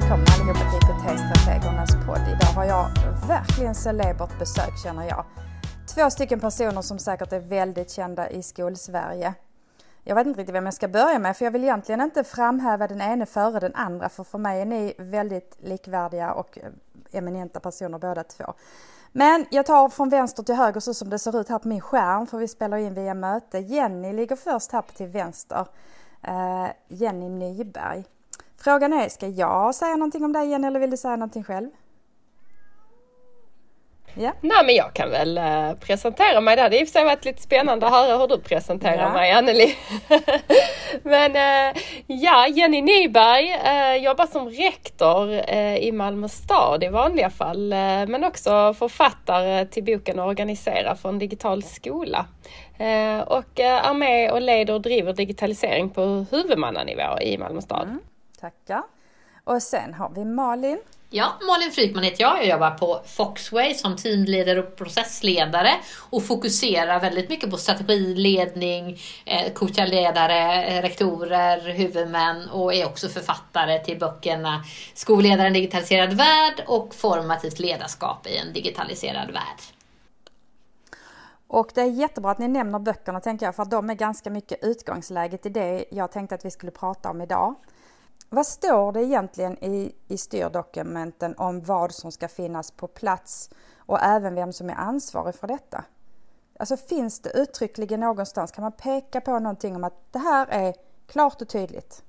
välkomna allihopa till IKT-strategernas podd. Idag har jag verkligen celebert besök känner jag. Två stycken personer som säkert är väldigt kända i skolsverige. Jag vet inte riktigt vem jag ska börja med för jag vill egentligen inte framhäva den ene före den andra för för mig är ni väldigt likvärdiga och eminenta personer båda två. Men jag tar från vänster till höger så som det ser ut här på min skärm för vi spelar in via möte. Jenny ligger först här till vänster. Eh, Jenny Nyberg. Frågan är, ska jag säga någonting om dig Jenny eller vill du säga någonting själv? Ja. Nej men jag kan väl uh, presentera mig där. Det har i och för sig varit lite spännande att höra hur du presenterar ja. mig Anneli. men uh, ja, Jenny Nyberg uh, jobbar som rektor i Malmö stad i vanliga fall. men också författare till boken Organisera för en digital skola. och är med och leder och driver digitalisering på huvudmannanivå i Malmö stad. Mm, tackar. Och sen har vi Malin. Ja, Malin Frykman heter jag. Jag jobbar på Foxway som teamledare och processledare och fokuserar väldigt mycket på strategiledning, eh, coachar ledare, eh, rektorer, huvudmän och är också författare till böckerna Skolledaren digitaliserad värld och Formativt ledarskap i en digitaliserad värld. Och det är jättebra att ni nämner böckerna tänker jag för de är ganska mycket utgångsläget i det jag tänkte att vi skulle prata om idag. Vad står det egentligen i, i styrdokumenten om vad som ska finnas på plats och även vem som är ansvarig för detta? Alltså finns det uttryckligen någonstans, kan man peka på någonting om att det här är klart och tydligt?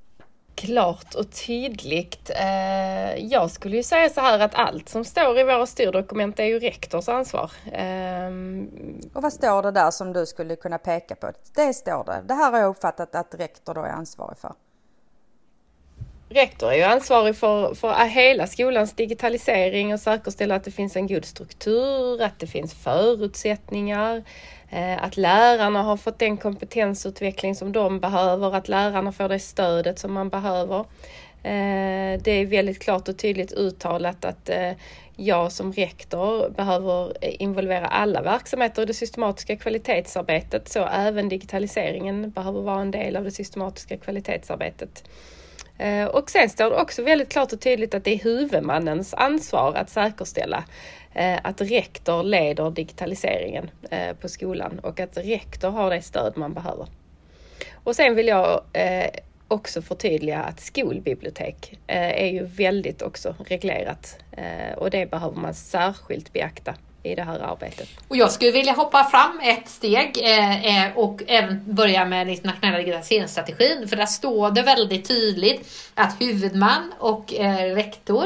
Klart och tydligt. Eh, jag skulle ju säga så här att allt som står i våra styrdokument är ju rektors ansvar. Eh, och vad står det där som du skulle kunna peka på? Det står det. Det här har jag uppfattat att rektor då är ansvarig för rektor är ju ansvarig för, för hela skolans digitalisering och säkerställa att det finns en god struktur, att det finns förutsättningar, eh, att lärarna har fått den kompetensutveckling som de behöver, att lärarna får det stödet som man behöver. Eh, det är väldigt klart och tydligt uttalat att eh, jag som rektor behöver involvera alla verksamheter i det systematiska kvalitetsarbetet, så även digitaliseringen behöver vara en del av det systematiska kvalitetsarbetet. Eh, och sen står det också väldigt klart och tydligt att det är huvudmannens ansvar att säkerställa eh, att rektor leder digitaliseringen eh, på skolan och att rektor har det stöd man behöver. Och sen vill jag också förtydliga att skolbibliotek är ju väldigt också reglerat och det behöver man särskilt beakta i det här arbetet. Och jag skulle vilja hoppa fram ett steg eh, eh, och även börja med den internationella digitaliseringsstrategin. För där står det väldigt tydligt att huvudman och eh, rektor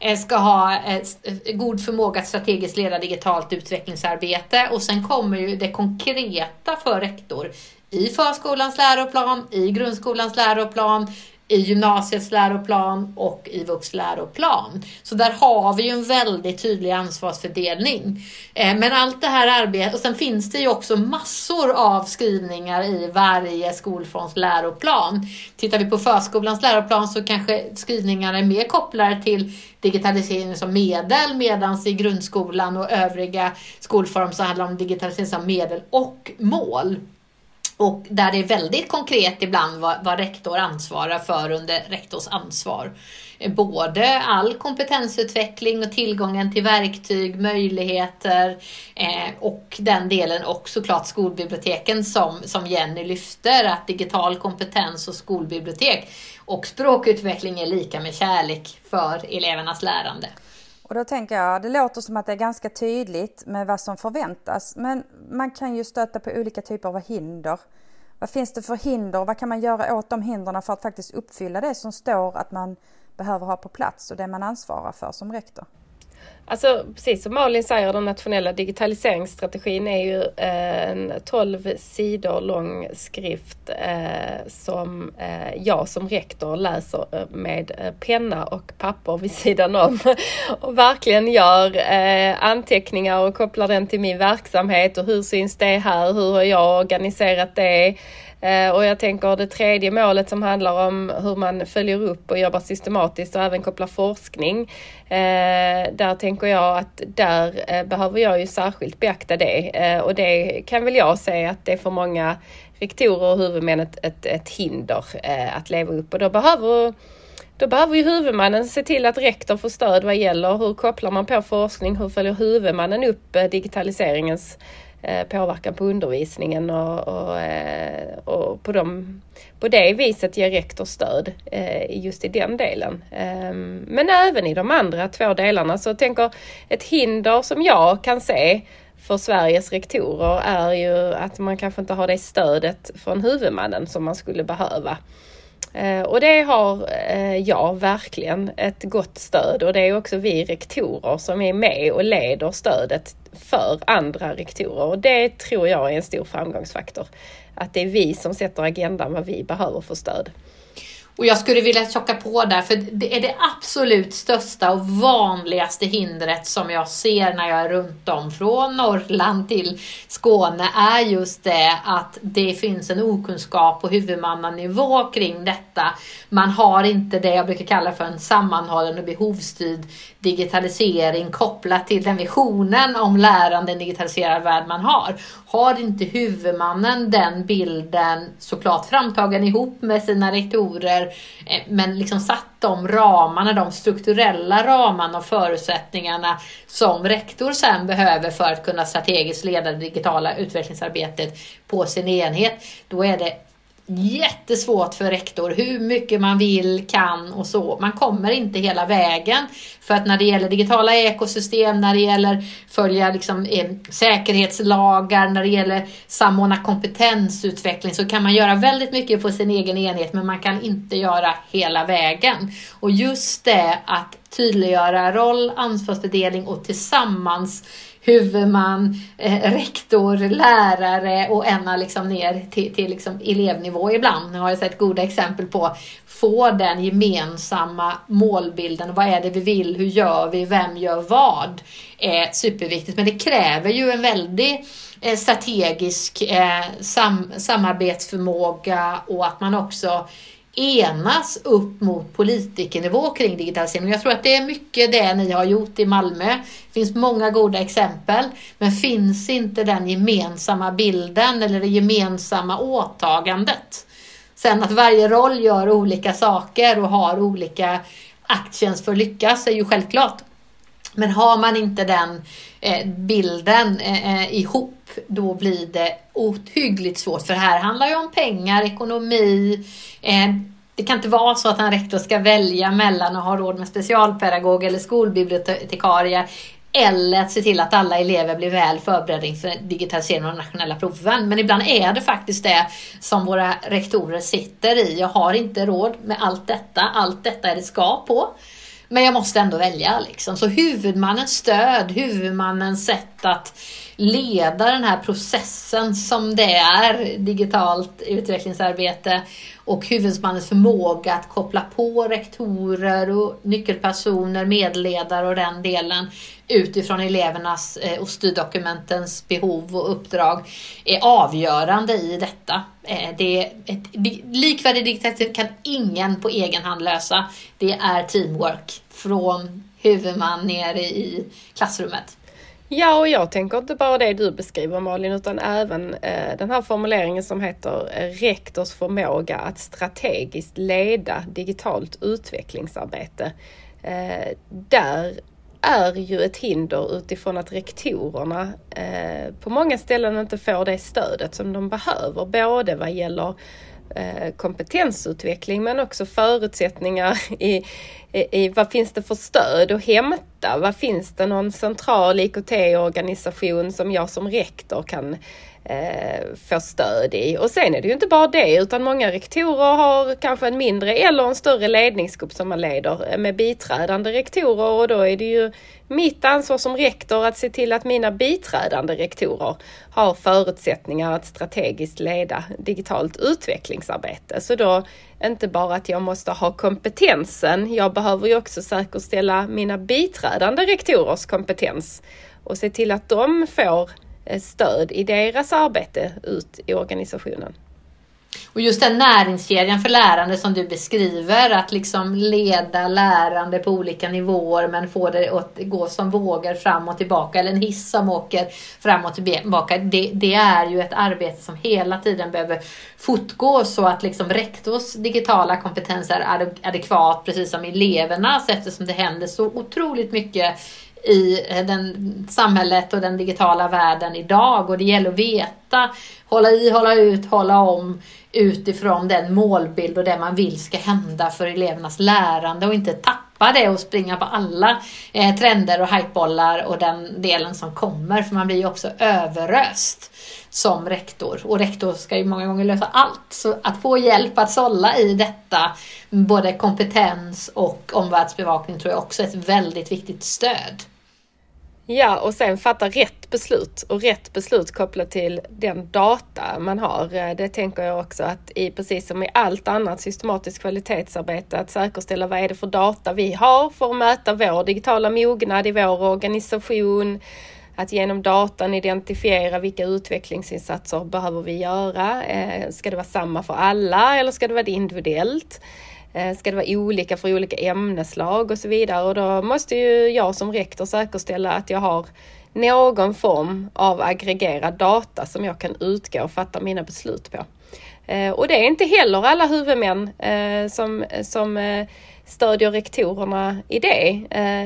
eh, ska ha eh, eh, god förmåga att strategiskt leda digitalt utvecklingsarbete. Och sen kommer ju det konkreta för rektor i förskolans läroplan, i grundskolans läroplan, i gymnasiets läroplan och i Vux läroplan. Så där har vi ju en väldigt tydlig ansvarsfördelning. Eh, men allt det här arbetet, och sen finns det ju också massor av skrivningar i varje skolforms läroplan. Tittar vi på förskolans läroplan så kanske skrivningarna är mer kopplade till digitalisering som medel medan i grundskolan och övriga skolformer så handlar det om digitalisering som medel och mål. Och där det är väldigt konkret ibland vad, vad rektor ansvarar för under rektors ansvar. Både all kompetensutveckling och tillgången till verktyg, möjligheter eh, och den delen och såklart skolbiblioteken som, som Jenny lyfter, att digital kompetens och skolbibliotek och språkutveckling är lika med kärlek för elevernas lärande. Och då tänker jag, det låter som att det är ganska tydligt med vad som förväntas. Men man kan ju stöta på olika typer av hinder. Vad finns det för hinder? Vad kan man göra åt de hindren för att faktiskt uppfylla det som står att man behöver ha på plats och det man ansvarar för som rektor? Alltså precis som Malin säger, den nationella digitaliseringsstrategin är ju eh, en 12 sidor lång skrift eh, som eh, jag som rektor läser med penna och papper vid sidan om och verkligen gör anteckningar och kopplar den till min verksamhet och hur syns det här? Hur har jag organiserat det? Eh, och jag tänker det tredje målet som handlar om hur man följer upp och jobbar systematiskt och även kopplar forskning. Eh, där tänker jag att där eh, behöver jag ju särskilt beakta det och det kan väl jag säga att det är för många rektorer och huvudmän ett, ett, ett hinder att leva upp och då behöver då behöver ju huvudmannen se till att rektor får stöd vad gäller hur kopplar man på forskning, hur följer huvudmannen upp digitaliseringens Eh, påverkan på undervisningen och, och, eh, och på, dem, på det viset ger rektor stöd eh, just i den delen. Ehm, men även i de andra två delarna så jag tänker ett hinder som jag kan se för Sveriges rektorer är ju att man kanske inte har det stödet från huvudmannen som man skulle behöva. Eh, och det har eh, jag verkligen ett gott stöd och det är också vi rektorer som är med och leder stödet för andra rektorer och det tror jag är en stor framgångsfaktor. Att det är vi som sätter agendan vad vi behöver för stöd. Och jag skulle vilja tjocka på där, för det är det absolut största och vanligaste hindret som jag ser när jag är runt om från Norrland till Skåne är just det att det finns en okunskap på huvudmannanivå kring detta. Man har inte det jag brukar kalla för en sammanhållen och behovsstyrd digitalisering kopplat till den visionen om lärande i en digitaliserad värld man har. Har inte huvudmannen den bilden såklart framtagen ihop med sina rektorer eller, eh, men liksom satt de ramarna, de strukturella ramarna och förutsättningarna som rektor sen behöver för att kunna strategiskt leda det digitala utvecklingsarbetet på sin enhet. Då är det jättesvårt för rektor hur mycket man vill, kan och så. Man kommer inte hela vägen. För att när det gäller digitala ekosystem, när det gäller följa liksom, eh, säkerhetslagar, när det gäller samordna kompetensutveckling så kan man göra väldigt mycket på sin egen enhet men man kan inte göra hela vägen. Och just det att tydliggöra roll, ansvarsfördelning och tillsammans huvudman, eh, rektor, lärare och ända liksom ner till, till liksom elevnivå ibland. Nu har jag sett goda exempel på få den gemensamma målbilden. Vad är det vi vill? Hur gör vi? Vem gör vad? är superviktigt. Men det kräver ju en väldigt eh, strategisk eh, sam samarbetsförmåga och att man också enas upp mot politikernivå kring digitalisering. Jag tror att det är mycket det ni har gjort i Malmö. Det finns många goda exempel, men finns inte den gemensamma bilden eller det gemensamma åtagandet. Sen att varje roll gör olika saker och har olika actions för att lyckas är ju självklart. Men har man inte den eh, bilden eh, eh, ihop då blir det ohyggligt svårt. För här handlar ju om pengar, ekonomi. Det kan inte vara så att en rektor ska välja mellan att ha råd med specialpedagog eller skolbibliotekarie eller att se till att alla elever blir väl förberedda inför digitaliseringen av de nationella proven. Men ibland är det faktiskt det som våra rektorer sitter i. Jag har inte råd med allt detta. Allt detta är det ska på. Men jag måste ändå välja. Liksom. Så huvudmannens stöd, huvudmannens sätt att leda den här processen som det är, digitalt utvecklingsarbete och huvudmannens förmåga att koppla på rektorer och nyckelpersoner, medledare och den delen utifrån elevernas eh, och styrdokumentens behov och uppdrag är avgörande i detta. Eh, det är ett, likvärdig digitalisering kan ingen på egen hand lösa. Det är teamwork från huvudman ner i klassrummet. Ja, och jag tänker inte bara det du beskriver Malin, utan även eh, den här formuleringen som heter eh, rektors förmåga att strategiskt leda digitalt utvecklingsarbete. Eh, där är ju ett hinder utifrån att rektorerna eh, på många ställen inte får det stödet som de behöver, både vad gäller Eh, Eh, kompetensutveckling men också förutsättningar i, i, i vad finns det för stöd att hämta? Vad finns det någon central IKT-organisation som jag som rektor kan eh, få stöd i. Och sen är det ju inte bara det utan många rektorer har kanske en mindre eller en större ledningsgrupp som man leder eh, med biträdande rektorer och då är det ju mitt ansvar som rektor att se till att mina biträdande rektorer har förutsättningar att strategiskt leda digitalt utvecklingsarbete. Så då inte bara att jag måste ha kompetensen, jag behöver ju också säkerställa mina biträdande rektorers kompetens och se till att de får Eh, stöd i deras arbete ut i organisationen. Och just den näringskedjan för lärande som du beskriver, att liksom leda lärande på olika nivåer men få det att gå som vågor fram och tillbaka, eller en hiss som åker fram och tillbaka. Det, det är ju ett arbete som hela tiden behöver fortgå så att liksom rektors digitala kompetens är adekvat, precis som elevernas, eftersom det händer så otroligt mycket i eh, den, samhället och den digitala världen idag. Och det gäller att veta, hålla i, hålla ut, hålla om utifrån den målbild och det man vill ska hända för elevernas lärande och inte tappa det och springa på alla eh, trender och hypebollar och den delen som kommer för man blir ju också överöst som rektor och rektor ska ju många gånger lösa allt. Så att få hjälp att sålla i detta, både kompetens och omvärldsbevakning tror jag också är ett väldigt viktigt stöd. Ja, och sen fatta rätt beslut och rätt beslut kopplat till den data man har. Eh, det tänker jag också att i precis som i allt annat systematiskt kvalitetsarbete att säkerställa vad är det för data vi har för att möta vår digitala mognad i vår organisation. Att genom datan identifiera vilka utvecklingsinsatser behöver vi göra. Eh, ska det vara samma för alla eller ska det vara individuellt? Eh, ska det vara olika för olika ämneslag och så vidare och då måste ju jag som rektor säkerställa att jag har någon form av aggregerad data som jag kan utgå och fatta mina beslut på. Eh, och det är inte heller alla huvudmän eh, som, som stödjer rektorerna i det.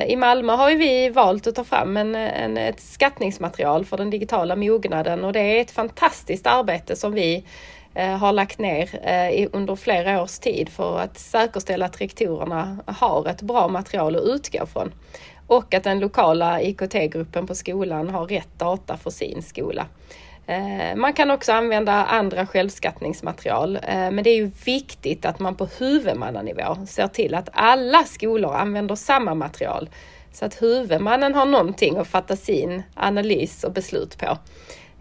I Malmö har vi valt att ta fram en, en, ett skattningsmaterial för den digitala mognaden och det är ett fantastiskt arbete som vi Eh, har lagt ner eh, under flera års tid för att säkerställa att rektorerna har ett bra material att utgå från. Och att den lokala IKT-gruppen på skolan har rätt data för sin skola. Eh, man kan också använda andra självskattningsmaterial, men det är ju viktigt att man på huvudmannanivå ser till att alla skolor använder samma material så att huvudmannen har någonting att fatta sin analys och beslut på.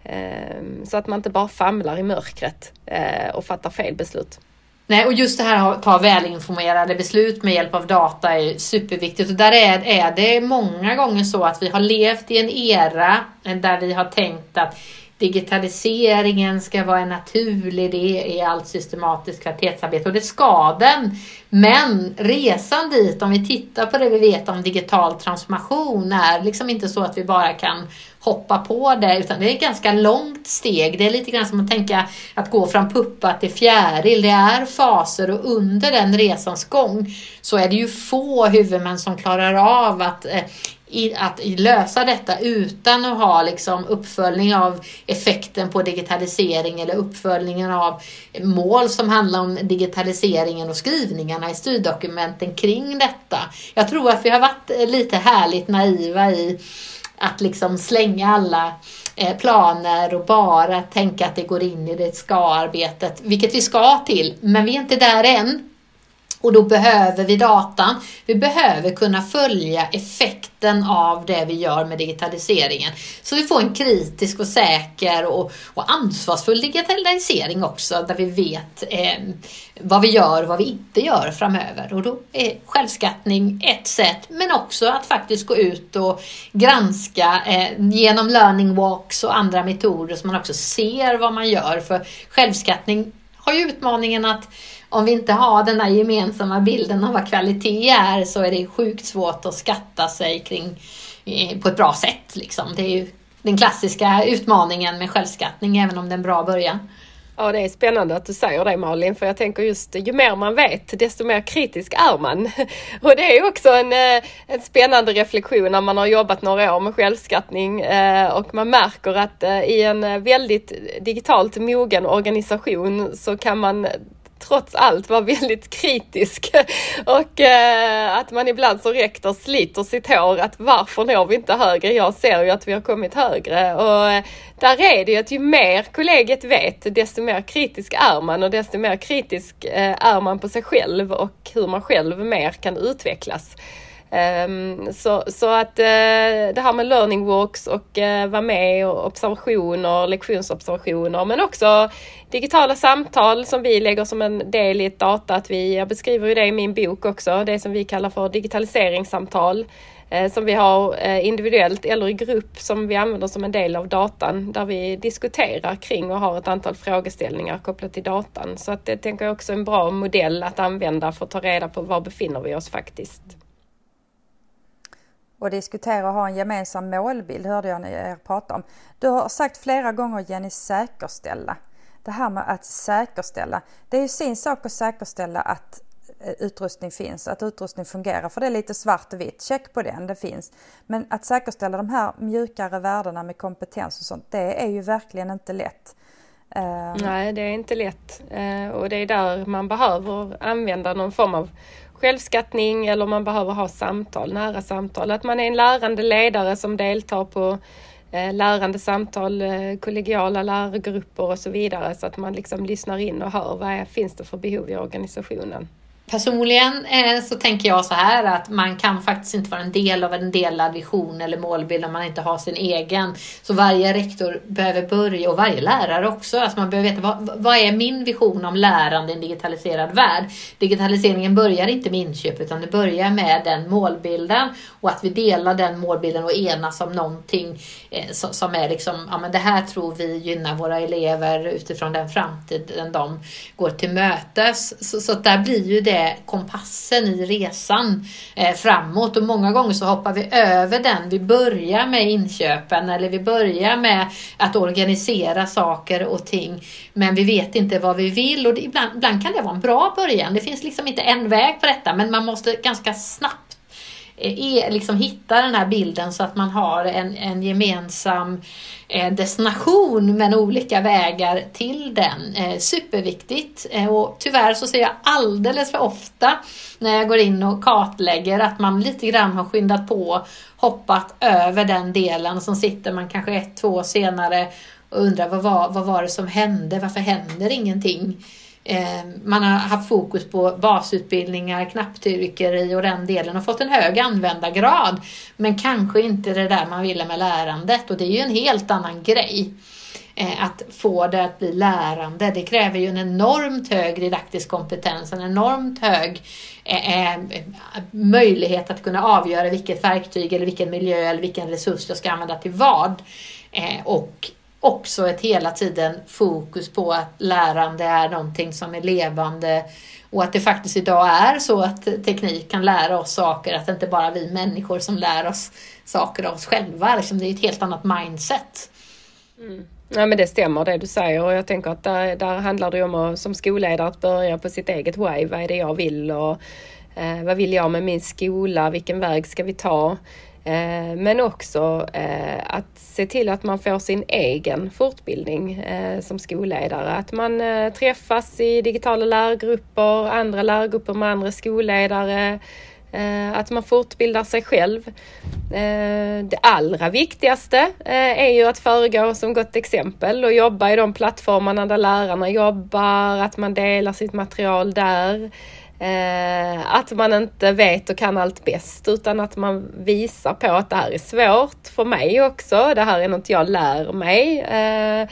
Ehm, så att man inte bara famlar i mörkret eh, och fattar fel beslut. Nej, och just det här att ta välinformerade beslut med hjälp av data är superviktigt. Och där är, är det många gånger så att vi har levt i en era där vi har tänkt att digitaliseringen ska vara en naturlig del i allt systematiskt kvalitetsarbete och det ska den. Men resan dit, om vi tittar på det vi vet om digital transformation, är liksom inte så att vi bara kan hoppa på det, utan det är ett ganska långt steg. Det är lite grann som att tänka att gå från puppa till fjäril. Det är faser och under den resans gång så är det ju få huvudmän som klarar av att eh, i, att lösa detta utan att ha liksom uppföljning av effekten på digitalisering eller uppföljningen av mål som handlar om digitaliseringen och skrivningarna i styrdokumenten kring detta. Jag tror att vi har varit lite härligt naiva i att liksom slänga alla eh, planer och bara tänka att det går in i det ska-arbetet, vilket vi ska till, men vi är inte där än. Och då behöver vi datan. Vi behöver kunna följa effekten av det vi gör med digitaliseringen. Så vi får en kritisk och säker och, och ansvarsfull digitalisering också, där vi vet eh, vad vi gör och vad vi inte gör framöver. Och då är självskattning ett sätt, men också att faktiskt gå ut och granska eh, genom learning walks och andra metoder så man också ser vad man gör. För självskattning har ju utmaningen att om vi inte har den där gemensamma bilden av vad kvalitet är så är det sjukt svårt att skatta sig kring eh, på ett bra sätt. Liksom. Det är ju den klassiska utmaningen med självskattning, även om det är en bra början. Ja, det är spännande att du säger det Malin, för jag tänker just ju mer man vet, desto mer kritisk är man. Och det är också en, eh, en spännande reflektion när man har jobbat några år med självskattning eh, och man märker att i en väldigt digitalt mogen organisation så kan man trots allt vara väldigt kritisk och eh, att man ibland som rektor sliter sitt hår att varför når vi inte högre? Jag ser ju att vi har kommit högre och eh, där är det ju att ju mer kollegiet vet desto mer kritisk är man och desto mer kritisk eh, är man på sig själv och hur man själv mer kan utvecklas. Um, så, så att uh, det här med learning walks och uh, vara med och observationer, lektionsobservationer men också digitala samtal som vi lägger som en del i ett data. Att vi, jag beskriver ju det i min bok också, det som vi kallar för digitaliseringssamtal. Eh, som vi har individuellt eller i grupp som vi använder som en del av datan där vi diskuterar kring och har ett antal frågeställningar kopplat till datan. Så att det tänker jag också är en bra modell att använda för att ta reda på var befinner vi oss faktiskt. Och diskutera och ha en gemensam målbild hörde jag er prata om. Du har sagt flera gånger Jenny säkerställa. Det här med att säkerställa. Det är ju sin sak att säkerställa att eh, utrustning finns, att utrustning fungerar. För det är lite svart och vitt, check på den, det finns. Men att säkerställa de här mjukare värdena med kompetens och sånt, det är ju verkligen inte lätt. Ehm. Nej, det är inte lätt. Eh, och det är där man behöver använda någon form av självskattning eller man behöver ha samtal, nära samtal. Att man är en lärande ledare som deltar på eh, lärande samtal, eh, kollegiala lärargrupper och så vidare så att man liksom lyssnar in och hör vad är, finns det för behov i organisationen. Personligen eh, så tänker jag så här att man kan faktiskt inte vara en del av en delad vision eller målbild om man inte har sin egen. Så varje rektor behöver börja, och varje lärare också, alltså man behöver veta vad, vad är min vision om lärande i en digitaliserad värld? Digitaliseringen börjar inte med inköp utan det börjar med den målbilden och att vi delar den målbilden och enas om någonting eh, som är liksom, ja men det här tror vi gynnar våra elever utifrån den framtiden de går till mötes. Så, så där blir ju det är kompassen i resan eh, framåt och många gånger så hoppar vi över den. Vi börjar med inköpen eller vi börjar med att organisera saker och ting men vi vet inte vad vi vill och det, ibland, ibland kan det vara en bra början. Det finns liksom inte en väg på detta men man måste ganska snabbt är, liksom hitta den här bilden så att man har en, en gemensam eh, destination men olika vägar till den. Eh, superviktigt och tyvärr så ser jag alldeles för ofta när jag går in och kartlägger att man lite grann har skyndat på, hoppat över den delen och så sitter man kanske ett, två år senare och undrar vad var, vad var det som hände? Varför händer ingenting? Eh, man har haft fokus på basutbildningar, knapptyrkeri och den delen och fått en hög användargrad. Men kanske inte det där man ville med lärandet och det är ju en helt annan grej. Eh, att få det att bli lärande, det kräver ju en enormt hög didaktisk kompetens, en enormt hög eh, möjlighet att kunna avgöra vilket verktyg eller vilken miljö eller vilken resurs jag ska använda till vad. och också ett hela tiden fokus på att lärande är någonting som är levande och att det faktiskt idag är så att teknik kan lära oss saker, att det inte bara är vi människor som lär oss saker av oss själva. Liksom det är ett helt annat mindset. Mm. Ja men det stämmer det du säger och jag tänker att där, där handlar det om att som skolledare att börja på sitt eget why. Vad är det jag vill och eh, vad vill jag med min skola? Vilken väg ska vi ta? Eh, men också eh, att se till att man får sin egen fortbildning eh, som skolledare. Att man träffas i digitala lärgrupper, andra lärgrupper med andra skolledare. Att man fortbildar sig själv. Det allra viktigaste är ju att föregå som gott exempel och jobba i de plattformarna där lärarna jobbar, att man delar sitt material där. Eh, att man inte vet och kan allt bäst utan att man visar på att det här är svårt för mig också. Det här är något jag lär mig. Eh,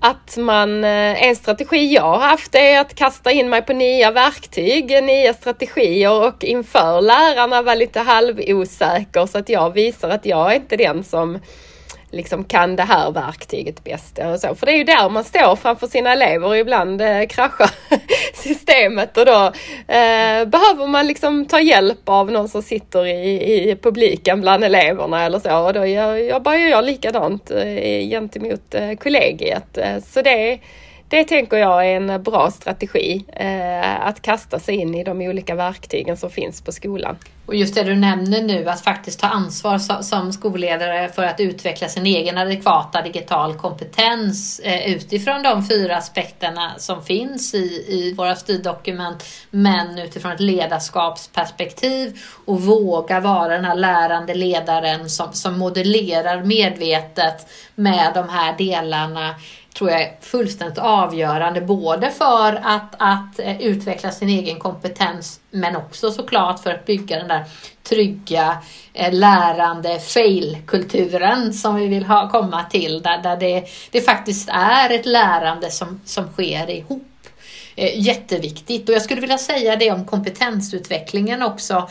att man, eh, en strategi jag har haft är att kasta in mig på nya verktyg, nya strategier och inför lärarna vara lite halvosäker så att jag visar att jag är inte den som liksom kan det här verktyget bäst. Och så. För det är ju där man står framför sina elever och ibland eh, kraschar systemet och då eh, behöver man liksom ta hjälp av någon som sitter i, i publiken bland eleverna eller så. Och då jobbar jag likadant eh, gentemot eh, kollegiet. Eh, så det det tänker jag är en bra strategi, eh, att kasta sig in i de olika verktygen som finns på skolan. Och just det du nämner nu, att faktiskt ta ansvar som skolledare för att utveckla sin egen adekvata digital kompetens eh, utifrån de fyra aspekterna som finns i, i våra styrdokument, men utifrån ett ledarskapsperspektiv och våga vara den här lärande ledaren som, som modellerar medvetet med de här delarna tror jag är fullständigt avgörande både för att, att eh, utveckla sin egen kompetens men också såklart för att bygga den där trygga, eh, lärande fail-kulturen som vi vill ha, komma till där, där det, det faktiskt är ett lärande som, som sker ihop. Eh, jätteviktigt och jag skulle vilja säga det om kompetensutvecklingen också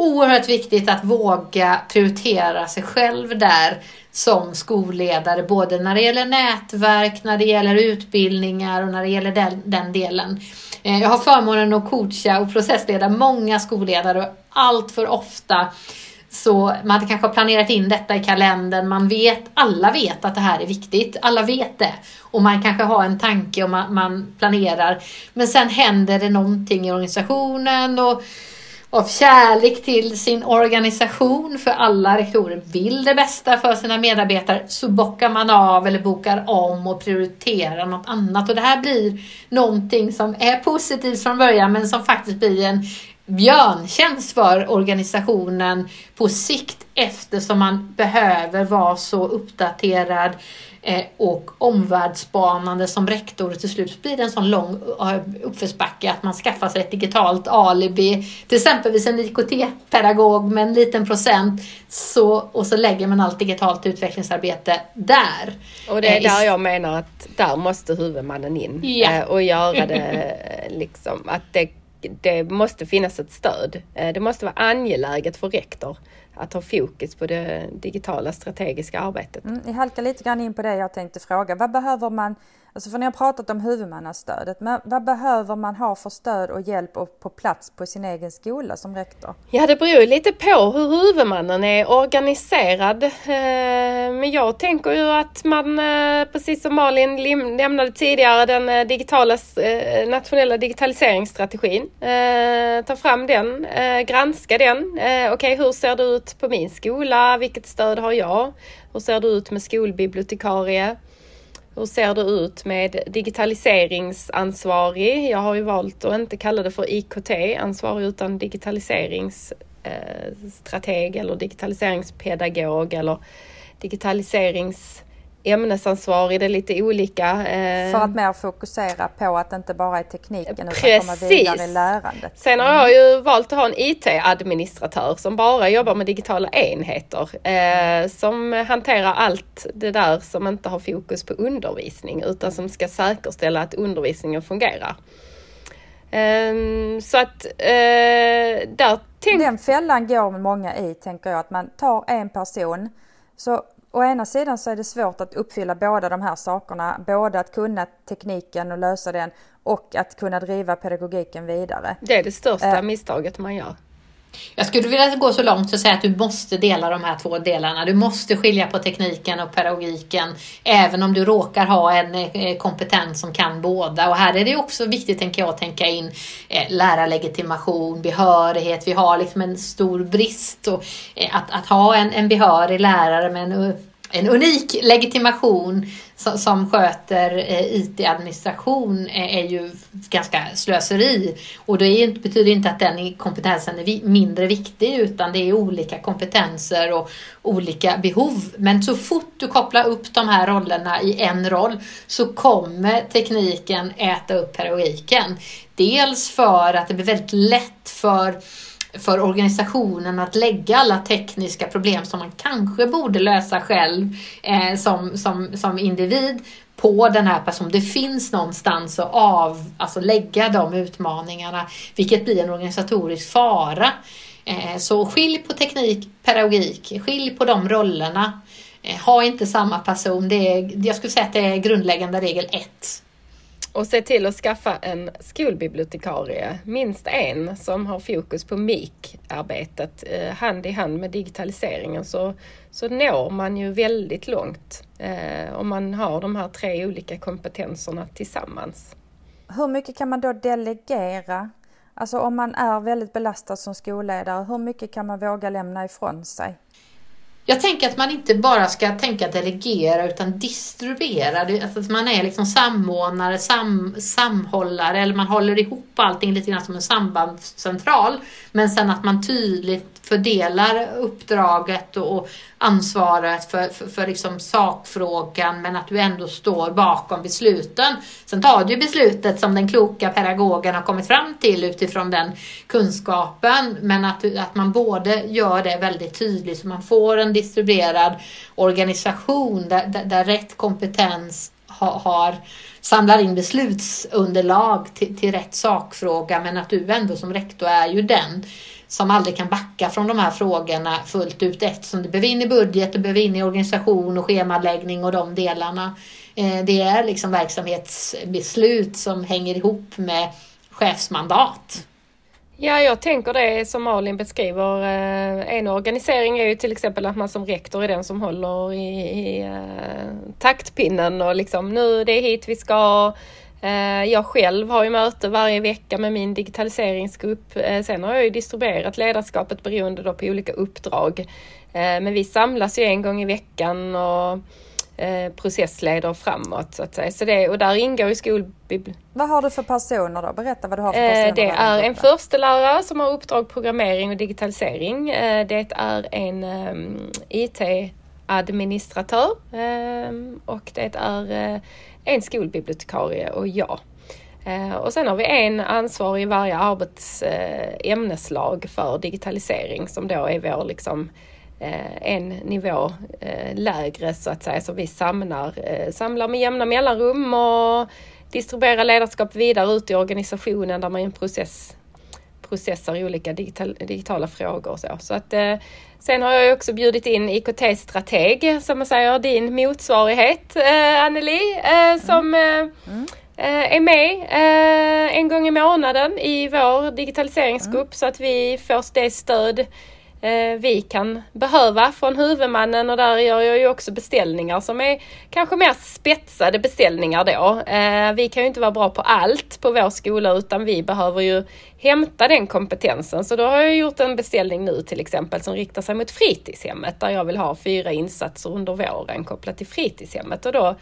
oerhört viktigt att våga prioritera sig själv där som skolledare, både när det gäller nätverk, när det gäller utbildningar och när det gäller den, den delen. Eh, jag har förmånen att coacha och processleda många skolledare och allt för ofta så man kanske har planerat in detta i kalendern, man vet, alla vet att det här är viktigt, alla vet det. Och man kanske har en tanke och man, man planerar. Men sen händer det någonting i organisationen och av kärlek till sin organisation, för alla rektorer vill det bästa för sina medarbetare, så bockar man av eller bokar om och prioriterar något annat. Och det här blir någonting som är positivt från början, men som faktiskt blir en björntjänst för organisationen på sikt eftersom man behöver vara så uppdaterad Eh, och omvärldsspanande som rektor. Till slut blir det en sån lång eh, uppförsbacke att man skaffar sig ett digitalt alibi. Till exempel en IKT-pedagog med en liten procent så, och så lägger man allt digitalt utvecklingsarbete där. Och det är eh, där jag menar att där måste huvudmannen in ja. och göra det liksom att det, det måste finnas ett stöd. Eh, det måste vara angeläget för rektor att ha fokus på det digitala strategiska arbetet. Mm, jag halkar lite grann in på det jag tänkte fråga. Vad behöver man Alltså för ni har pratat om huvudmannastödet, men vad behöver man ha för stöd och hjälp och på plats på sin egen skola som rektor? Ja, det beror lite på hur huvudmannen är organiserad. Eh, men jag tänker ju att man, eh, precis som Malin nämnde tidigare, den eh, digitala, nationella digitaliseringsstrategin, ta fram den, granska den. Okej, okay, hur ser det ut på min skola? Vilket stöd har jag? Hur ser det ut med skolbibliotekarie? Hur ser det ut med digitaliseringsansvarig? Jag har ju valt att inte kalla det för IKT-ansvarig utan digitaliseringsstrateg eh, eller digitaliseringspedagog eller digitaliserings ämnesansvarig, det är lite olika. Eh... För att mer fokusera på att det inte bara är tekniken Precis. utan komma vidare i lärandet. Sen har jag ju valt att ha en IT-administratör som bara jobbar med digitala enheter. Eh, som hanterar allt det där som inte har fokus på undervisning utan som ska säkerställa att undervisningen fungerar. Eh, så att eh, där tänk... Den fällan går många i tänker jag att man tar en person så å ena sidan så är det svårt att uppfylla båda de här sakerna, både att kunna tekniken och lösa den och att kunna driva pedagogiken vidare. Det är det största eh. misstaget man gör. Jag skulle vilja gå så långt och säga att du måste dela de här två delarna. Du måste skilja på tekniken och pedagogiken även om du råkar ha en eh, kompetens som kan båda. Och här är det också viktigt, tänker jag, att tänka in eh, lärarlegitimation, behörighet. Vi har liksom en stor brist. Och, eh, att, att ha en, en behörig lärare med en en unik legitimation som, som sköter eh, IT-administration är, är, ju ganska slöseri. Och det är, betyder inte att den kompetensen är vi, mindre viktig utan det är olika kompetenser och olika behov. Men så fort du kopplar upp de här rollerna i en roll så kommer tekniken äta upp pedagogiken. Dels för att det blir väldigt lätt för för organisationen att lägga alla tekniska problem som man kanske borde lösa själv eh, som, som, som individ på den här personen. Det finns någonstans att av, alltså lägga de utmaningarna, vilket blir en organisatorisk fara. Eh, så skilj på teknik, pedagogik, skilj på de rollerna. Eh, ha inte samma person. Det är, jag skulle säga att det är grundläggande regel ett. Och se till att skaffa en skolbibliotekarie, minst en, som har fokus på MIK-arbetet eh, hand i hand med digitaliseringen så, så når man ju väldigt långt eh, om man har de här tre olika kompetenserna tillsammans. Hur mycket kan man då delegera? Alltså om man är väldigt belastad som skolledare, hur mycket kan man våga lämna ifrån sig? Jag tänker att man inte bara ska tänka delegera utan distribuera. Alltså att man är liksom samordnare, sam, samhållare eller man håller ihop allting lite grann som en sambandscentral. Men sen att man tydligt fördelar uppdraget och ansvaret för, för, för liksom sakfrågan men att du ändå står bakom besluten. Sen tar du beslutet som den kloka pedagogen har kommit fram till utifrån den kunskapen men att, att man både gör det väldigt tydligt så man får en distribuerad organisation där, där, där rätt kompetens har, har, samlar in beslutsunderlag till, till rätt sakfråga men att du ändå som rektor är ju den som aldrig kan backa från de här frågorna fullt ut eftersom det behöver in i budget, det behöver in i organisation och schemaläggning och de delarna. Eh, det är liksom verksamhetsbeslut som hänger ihop med chefsmandat. Ja, jag tänker det som Malin beskriver. Eh, en organisering är ju till exempel att man som rektor är den som håller i, i eh, taktpinnen och liksom nu det är hit vi ska. Uh, jag själv har ju möte varje vecka med min digitaliseringsgrupp. Uh, sen har jag ju distribuerat ledarskapet beroende då på olika uppdrag. Men vi samlas ju en gång i veckan och Eh, processleder framåt så att säga. Så det, och där ingår ju skolbiblioteket. Vad har du för personer då? Berätta vad du har för personer. Eh, det är en förstelärare som har uppdrag programmering och digitalisering. Eh, det är en um, administratör ehm, och det är eh, en skolbibliotekarie och jag. Eh, och sen har vi en ansvarig i varje arbetsämneslag eh, för digitalisering som då är vår liksom en nivå lägre så att säga. Så vi samlar, samlar med jämna mellanrum och distribuerar ledarskap vidare ut i organisationen där man i en process processar olika digital, digitala frågor och så. så att, sen har jag också bjudit in IKT-strateg, som man säger, din motsvarighet eh, Anneli, eh, som mm. Mm. är med en gång i månaden i vår digitaliseringsgrupp mm. så att vi får det stöd Eh, Eh, vi kan behöva från huvudmannen och där gör jag ju också beställningar som är kanske mer spetsade beställningar då. Eh, vi kan ju inte vara bra på allt på vår skola utan vi behöver ju hämta den kompetensen. Så då har jag gjort en beställning nu till exempel som riktar sig mot fritidshemmet där jag vill ha fyra insatser under våren kopplat till fritidshemmet och då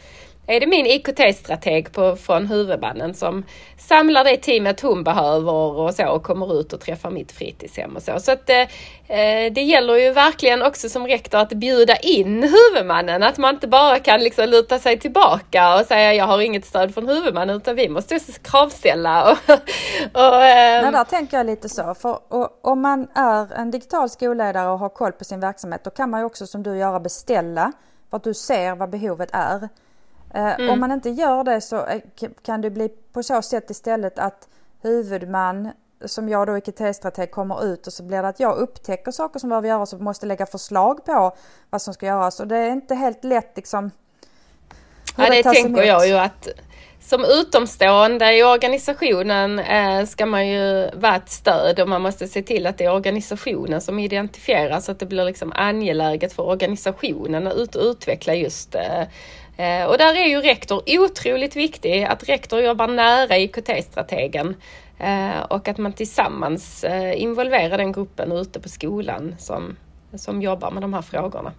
är det min IKT-strateg på, från huvudmannen som samlar det teamet hon behöver och så och kommer ut och träffar mitt fritidshem och så. Så att eh, det gäller ju verkligen också som rektor att bjuda in huvudmannen, att man inte bara kan liksom luta sig tillbaka och säga jag har inget stöd från huvudmannen utan vi måste kravställa. Och, och, eh, Nej, där tänker jag lite så, för och, om man är en digital skolledare och har koll på sin verksamhet då kan man ju också som du göra beställa för att du ser vad behovet är. Eh, mm. Om man inte gör det så eh, kan det bli på så sätt istället att huvudman som jag då IKT-strateg kommer ut och så blir det att jag upptäcker saker som behöver göras och måste lägga förslag på vad som ska göras och det är inte helt lätt liksom. Ja det, det tänker jag ju att som utomstående i organisationen eh, ska man ju vara ett stöd och man måste se till att det är organisationen som identifieras så att det blir liksom angeläget för organisationen att ut utveckla just Eh, Eh, och där är ju rektor otroligt viktig, att rektor jobbar nära IKT-strategen eh, och att man tillsammans eh, involverar den gruppen ute på skolan som, som jobbar med de här frågorna.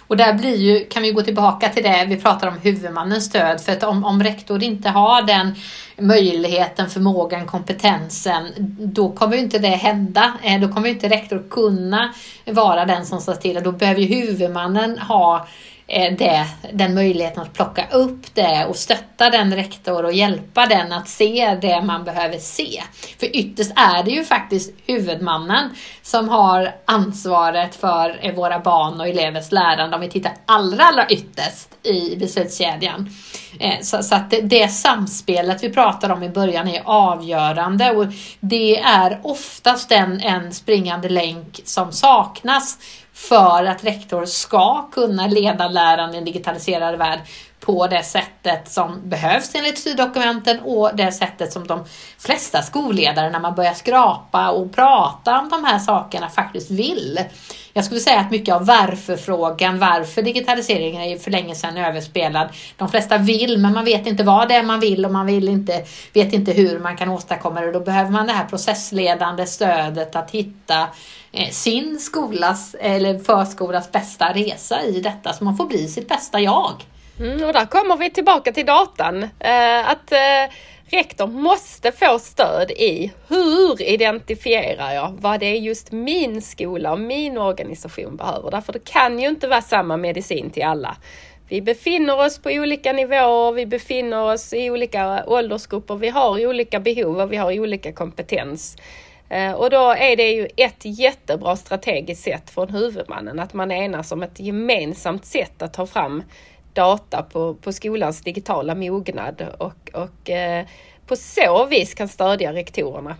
Och där blir ju, kan vi gå tillbaka till det vi pratar om huvudmannens stöd. För att om, om rektor inte har den möjligheten, förmågan, kompetensen, då kommer ju inte det hända. Då kommer inte rektor kunna vara den som står till. Då behöver ju huvudmannen ha Eh, det, den möjligheten att plocka upp det och stötta den rektor och hjälpa den att se det man behöver se. För ytterst är det ju faktiskt huvudmannen som har ansvaret för eh, våra barn och elevers lärande om vi tittar allra, allra ytterst i beslutskedjan. Eh, så, så att det, det samspelet vi pratade om i början är avgörande och det är oftast en, en springande länk som saknas för att rektor ska kunna leda läraren i en digitaliserad värld på det sättet som behövs enligt styrdokumenten och det sättet som de flesta skolledare när man börjar skrapa och prata om de här sakerna faktiskt vill. Jag skulle säga att mycket av varför-frågan, varför digitaliseringen är för länge sedan överspelad. De flesta vill men man vet inte vad det är man vill och man vill inte, vet inte hur man kan åstadkomma det. Då behöver man det här processledande stödet att hitta Eh, sin skolas eller förskolas bästa resa i detta så man får bli sitt bästa jag. Mm, och där kommer vi tillbaka till datan. Eh, att eh, rektor måste få stöd i hur identifierar jag vad det är just min skola och min organisation behöver. Därför det kan ju inte vara samma medicin till alla. Vi befinner oss på olika nivåer, vi befinner oss i olika åldersgrupper, vi har olika behov och vi har olika kompetens. Eh, och då är det ju ett jättebra strategiskt sätt från huvudmannen att man enas om ett gemensamt sätt att ta fram data på, på skolans digitala mognad och, och eh, på så vis kan stödja rektorerna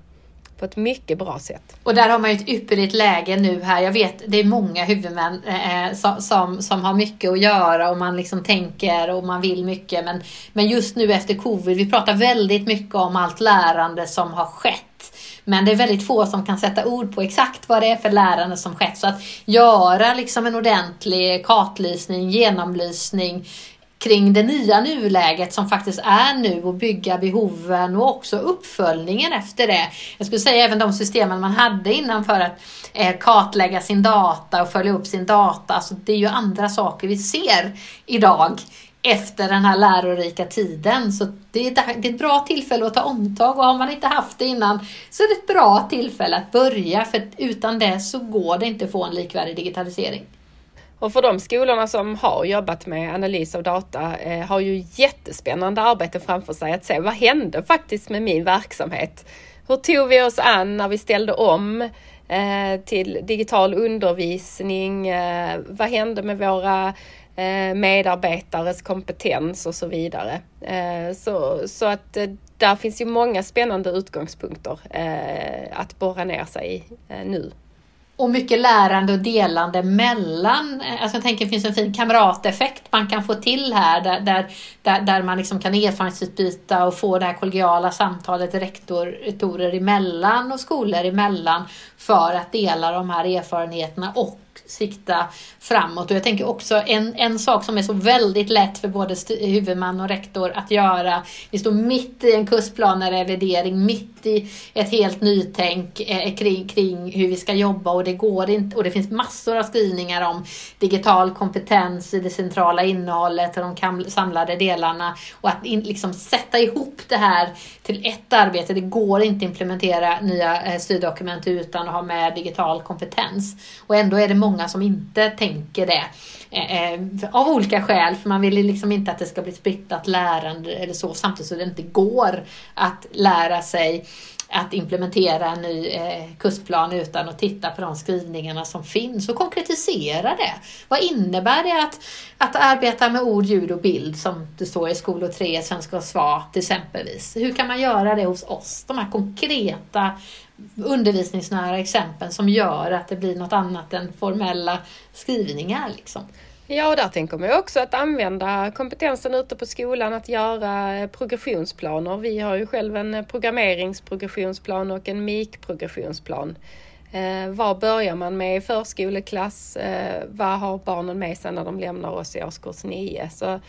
på ett mycket bra sätt. Och där har man ju ett ypperligt läge nu här. Jag vet det är många huvudmän eh, eh som, som har mycket att göra och man liksom tänker och man vill mycket. Men, men just nu efter covid, vi pratar väldigt mycket om allt lärande som har skett. Men det är väldigt få som kan sätta ord på exakt vad det är för lärande som skett. Så att göra liksom en ordentlig kartlysning, genomlysning, kring det nya nuläget som faktiskt är nu och bygga behoven och också uppföljningen efter det. Jag skulle säga även de systemen man hade innan för att eh, kartlägga sin data och följa upp sin data. Alltså det är ju andra saker vi ser idag efter den här lärorika tiden. Så det är, ett bra tillfälle att ta omtag och har man inte haft det innan så är det ett bra tillfälle att börja för utan det så går det inte att få en likvärdig digitalisering. Och för de skolorna som har jobbat med analys av data eh, har ju jättespännande arbete framför sig att se vad hände faktiskt med min verksamhet? Hur tog vi oss an när vi ställde om eh, till digital undervisning? Eh, vad hände med våra Eh, medarbetares kompetens och så vidare? Eh, så, så att eh, där finns ju många spännande utgångspunkter att borra ner sig i nu och mycket lärande och delande mellan, alltså jag tänker det finns en fin kamrateffekt man kan få till här där, där, där, där man liksom kan erfarenhetsutbyta och få det här kollegiala samtalet rektorer emellan och skolor emellan för att dela de här erfarenheterna och sikta framåt. Och jag tänker också en, en sak som är så väldigt lätt för både huvudman och rektor att göra. Vi står mitt i en kursplanerevidering, mitt i ett helt nytänk eh, kring, kring hur vi ska jobba och det går inte. Och det finns massor av skrivningar om digital kompetens i det centrala innehållet och de samlade delarna. Och att in, liksom sätta ihop det här till ett arbete. Det går inte att implementera nya eh, styrdokument utan att ha med digital kompetens. Och ändå är det många som inte tänker det. Eh, av olika skäl, för man vill liksom inte att det ska bli splittrat lärande eller så, samtidigt så det inte går att lära sig att implementera en ny eh, kursplan utan att titta på de skrivningarna som finns och konkretisera det. Vad innebär det att, att arbeta med ord, ljud och bild som det står i skolor 3, svenska och SVA till exempelvis? Hur kan man göra det hos oss? De här konkreta undervisningsnära exempel som gör att det blir något annat än formella skrivningar. Liksom. Ja, och där tänker man också att använda kompetensen ute på skolan att göra eh, progressionsplaner. Vi har ju själv en eh, programmeringsprogressionsplan och en MIK-progressionsplan. Eh, vad börjar man med i förskoleklass? Eh, vad har barnen med sig när de lämnar oss i årskurs 9? Så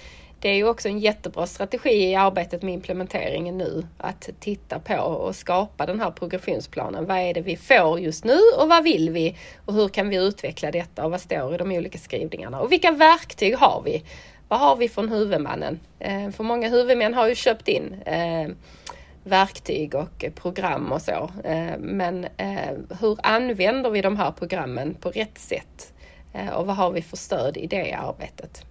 det är ju också en jättebra strategi i arbetet med implementeringen nu att titta på och skapa den här progressionsplanen. Vad är det vi får just nu och vad vill vi? Och hur kan vi utveckla detta och vad står i de olika skrivningarna? Och vilka verktyg har vi? Vad har vi från huvudmannen? Eh, för många huvudmän har ju köpt in eh, verktyg och program och så. Eh, men hur använder vi de här programmen på rätt sätt? Och vad har vi för stöd i det arbetet?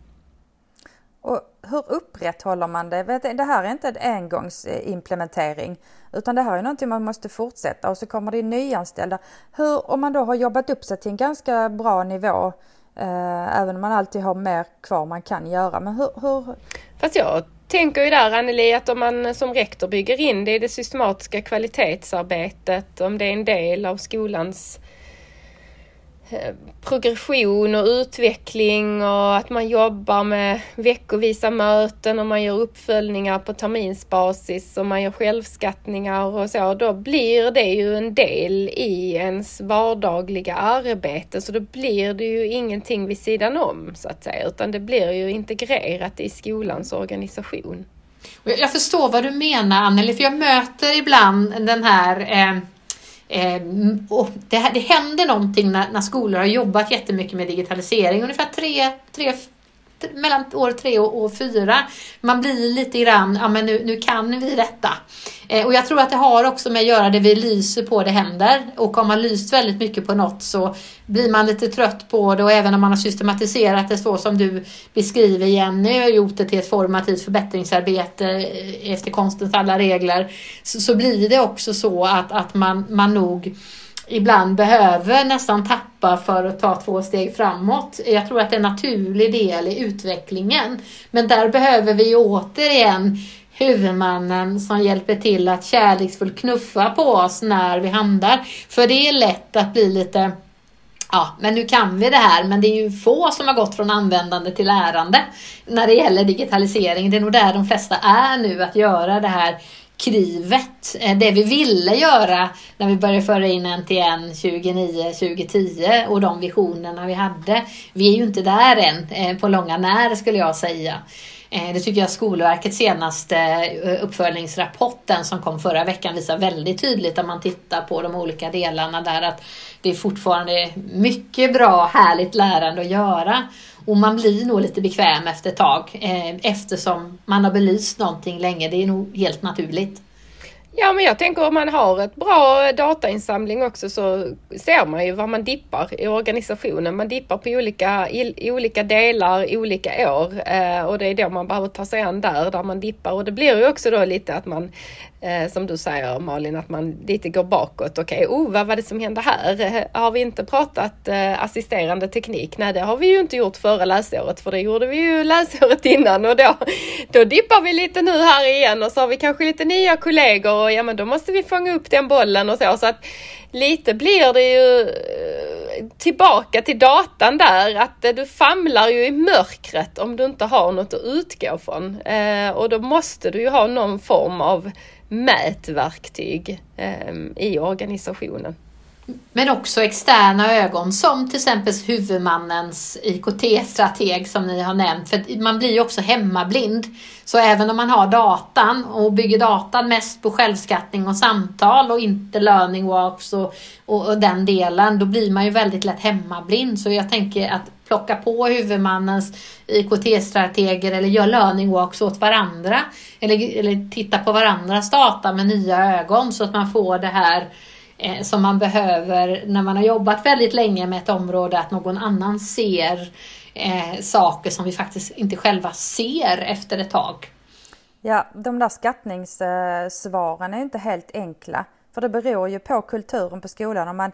Och hur upprätthåller man det? Det här är inte en engångsimplementering utan det här är någonting man måste fortsätta och så kommer det nyanställda. Hur, om man då har jobbat upp sig till en ganska bra nivå eh, även om man alltid har mer kvar man kan göra. Men hur, hur... Fast jag tänker ju där Anneli att om man som rektor bygger in det i det systematiska kvalitetsarbetet, om det är en del av skolans Eh, Eh, progression och utveckling och att man jobbar med veckovisa möten och man gör uppföljningar på terminsbasis och man gör självskattningar och så. Då blir det ju en del i ens vardagliga arbete så då blir det ju ingenting vid sidan om så att säga utan det blir ju integrerat i skolans organisation. Jag förstår vad du menar Anneli, för jag möter ibland den här eh Ehm, och det, det händer någonting när, när skolor har jobbat jättemycket med digitalisering. Ungefär tre, tre mellan år tre och år fyra. Man blir lite grann, ja men nu, nu kan vi detta. Eh, och jag tror att det har också med att göra det vi lyser på det händer. Och om man lyst väldigt mycket på något så blir man lite trött på det och även om man har systematiserat det så som du beskriver Jenny och gjort det till ett formativt förbättringsarbete eh, efter konstens alla regler så, så blir det också så att, att man, man nog ibland behöver nästan tappa för att ta två steg framåt. Jag tror att det är en naturlig del i utvecklingen. Men där behöver vi återigen huvudmannen som hjälper till att kärleksfullt knuffa på oss när vi handlar. För det är lätt att bli lite Ja, men nu kan vi det här, men det är ju få som har gått från användande till lärande när det gäller digitalisering. Det är nog där de flesta är nu, att göra det här krivet. Eh, det vi ville göra när vi började föra in NTN 2009, 2010 och de visionerna vi hade. Vi är ju inte där än eh, på långa när skulle jag säga. Eh, det tycker jag Skolverkets senaste uppföljningsrapport, den som kom förra veckan, visar väldigt tydligt om man tittar på de olika delarna där att det är fortfarande mycket bra, härligt lärande att göra. Och man blir nog lite bekväm efter ett tag eh, eftersom man har belyst någonting länge. Det är nog helt naturligt. Ja men jag tänker om man har ett bra datainsamling också så ser man ju var man dippar i organisationen. Man dippar på olika, i, olika delar olika år eh, och det är då man behöver ta sig an där, där man dippar. Och det blir ju också då lite att man eh, som du säger Malin, att man lite går bakåt. Okej, okay, oh, vad var det som hände här? Eh, har vi inte pratat eh, assisterande teknik? Nej, det har vi ju inte gjort förra läsåret, för det gjorde vi ju läsåret innan och då, då dippar vi lite nu här igen och så har vi kanske lite nya kollegor och ja, men då måste vi fånga upp den bollen och så. så att lite blir det ju eh, tillbaka till datan där, att eh, du famlar ju i mörkret om du inte har något att utgå från. Eh, och då måste du ju ha någon form av mätverktyg eh, i organisationen. Men också externa ögon som till exempel huvudmannens IKT-strateg som ni har nämnt. För man blir ju också hemmablind. Så även om man har datan och bygger datan mest på självskattning och samtal och inte learning walks och, och, och den delen, då blir man ju väldigt lätt hemmablind. Så jag tänker att plocka på huvudmannens IKT-strateger eller gör learning walks åt varandra. Eller, eller titta på varandras data med nya ögon så att man får det här eh, som man behöver när man har jobbat väldigt länge med ett område, att någon annan ser eh, saker som vi faktiskt inte själva ser efter ett tag. Ja, de där skattningssvaren är inte helt enkla. För det beror ju på kulturen på skolan. Om man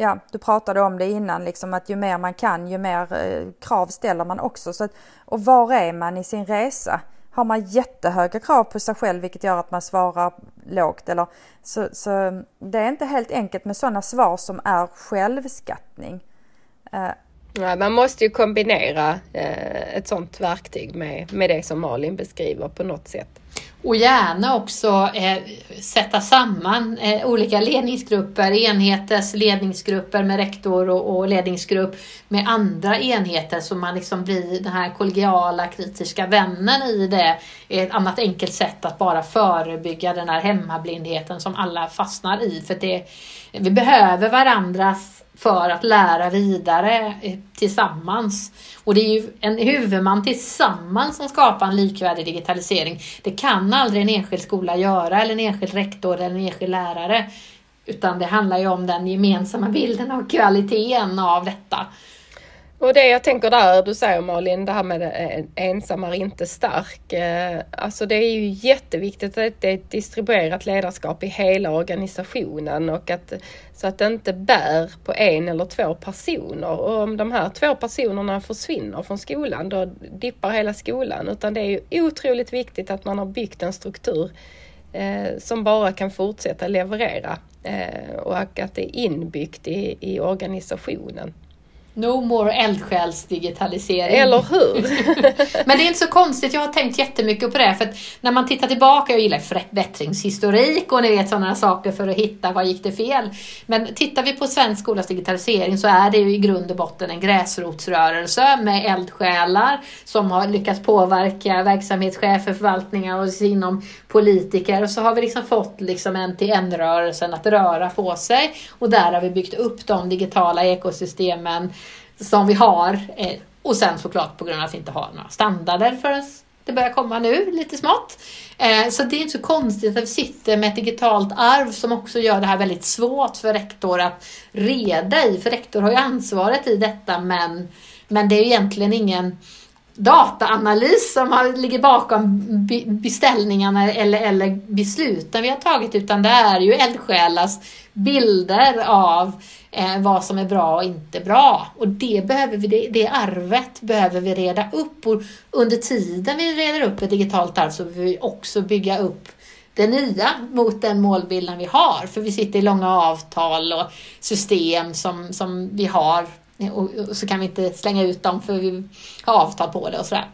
ja, du pratade om det innan, liksom att ju mer man kan, ju mer eh, krav ställer man också. Så att, och var är man i sin resa? Har man jättehöga krav på sig själv, vilket gör att man svarar lågt, eller så, så det är inte helt enkelt med sådana svar som är självskattning. Eh, Ja, man måste ju kombinera eh, ett sådant verktyg med, med det som Malin beskriver på något sätt. Och gärna också eh, sätta samman eh, olika ledningsgrupper, enheters ledningsgrupper med rektor och, och, ledningsgrupp med andra enheter så man liksom blir den här kollegiala kritiska vännen i det. Ett annat enkelt sätt att bara förebygga den här hemmablindheten som alla fastnar i. För det, vi behöver varandras för att lära vidare eh, tillsammans. Och det är ju en huvudman tillsammans som skapar en likvärdig digitalisering. Det kan aldrig en enskild skola göra, eller en enskild rektor eller en enskild lärare. Utan det handlar ju om den gemensamma bilden av kvaliteten av detta. Och det jag tänker där, du säger Malin, det här med eh, ensam är inte stark. Eh, alltså det är ju jätteviktigt att det är ett distribuerat ledarskap i hela organisationen och att så att det inte bär på en eller två personer. Och om de här två personerna försvinner från skolan, då dippar hela skolan. Utan det är ju otroligt viktigt att man har byggt en struktur eh, som bara kan fortsätta leverera eh, och att det är inbyggt i, i organisationen. No more eldsjälsdigitalisering. Eller hur? Men det är inte så konstigt, jag har tänkt jättemycket på det. För när man tittar tillbaka, jag gillar förbättringshistorik och ni vet sådana saker för att hitta vad gick det fel. Men tittar vi på svensk skolas digitalisering så är det ju i grund och botten en gräsrotsrörelse med eldsjälar som har lyckats påverka verksamhetschefer, förvaltningar och inom politiker. Och så har vi liksom fått liksom NTN-rörelsen att röra på sig. Och där har vi byggt upp de digitala ekosystemen som vi har. Eh, och sen såklart på grund av att vi inte har några standarder förrän det börjar komma nu lite smått. Eh, så det är inte så konstigt att vi sitter med ett digitalt arv som också gör det här väldigt svårt för rektor att reda i. För rektor har ju ansvaret i detta men, men det är egentligen ingen dataanalys som ligger bakom beställningarna eller, eller besluten vi har tagit utan det är ju eldsjälars bilder av eh, vad som är bra och inte bra. Och det, behöver vi, det, det arvet behöver vi reda upp och under tiden vi reder upp ett digitalt arv så behöver vi också bygga upp det nya mot den målbilden vi har. För vi sitter i långa avtal och system som, som vi har Eh, och, och så kan vi inte slänga ut dem för vi har avtal på det och sådär.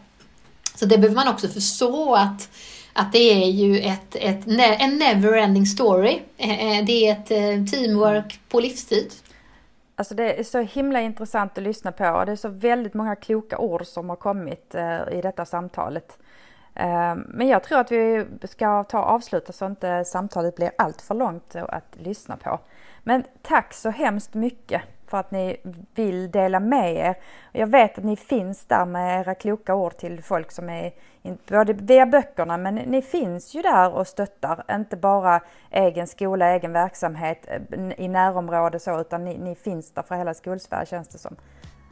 Så det behöver man också förstå att, att det är ju ett, ett, en never-ending story. Eh, eh, det är ett teamwork på livstid. Alltså det är så himla intressant att lyssna på och det är så väldigt många kloka ord som har kommit i detta samtalet. Men jag tror att vi ska ta och avsluta så inte samtalet blir allt för långt att lyssna på. Men tack så hemskt mycket för att ni vill dela med er. Jag vet att ni finns där med era kloka ord till folk som är både via böckerna men ni finns ju där och stöttar, inte bara egen skola, egen verksamhet eh, i närområde så utan ni, ni finns där för hela skolsverige känns det som.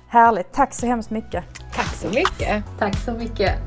Härligt, tack så hemskt mycket! Tack så mycket! Tack så mycket!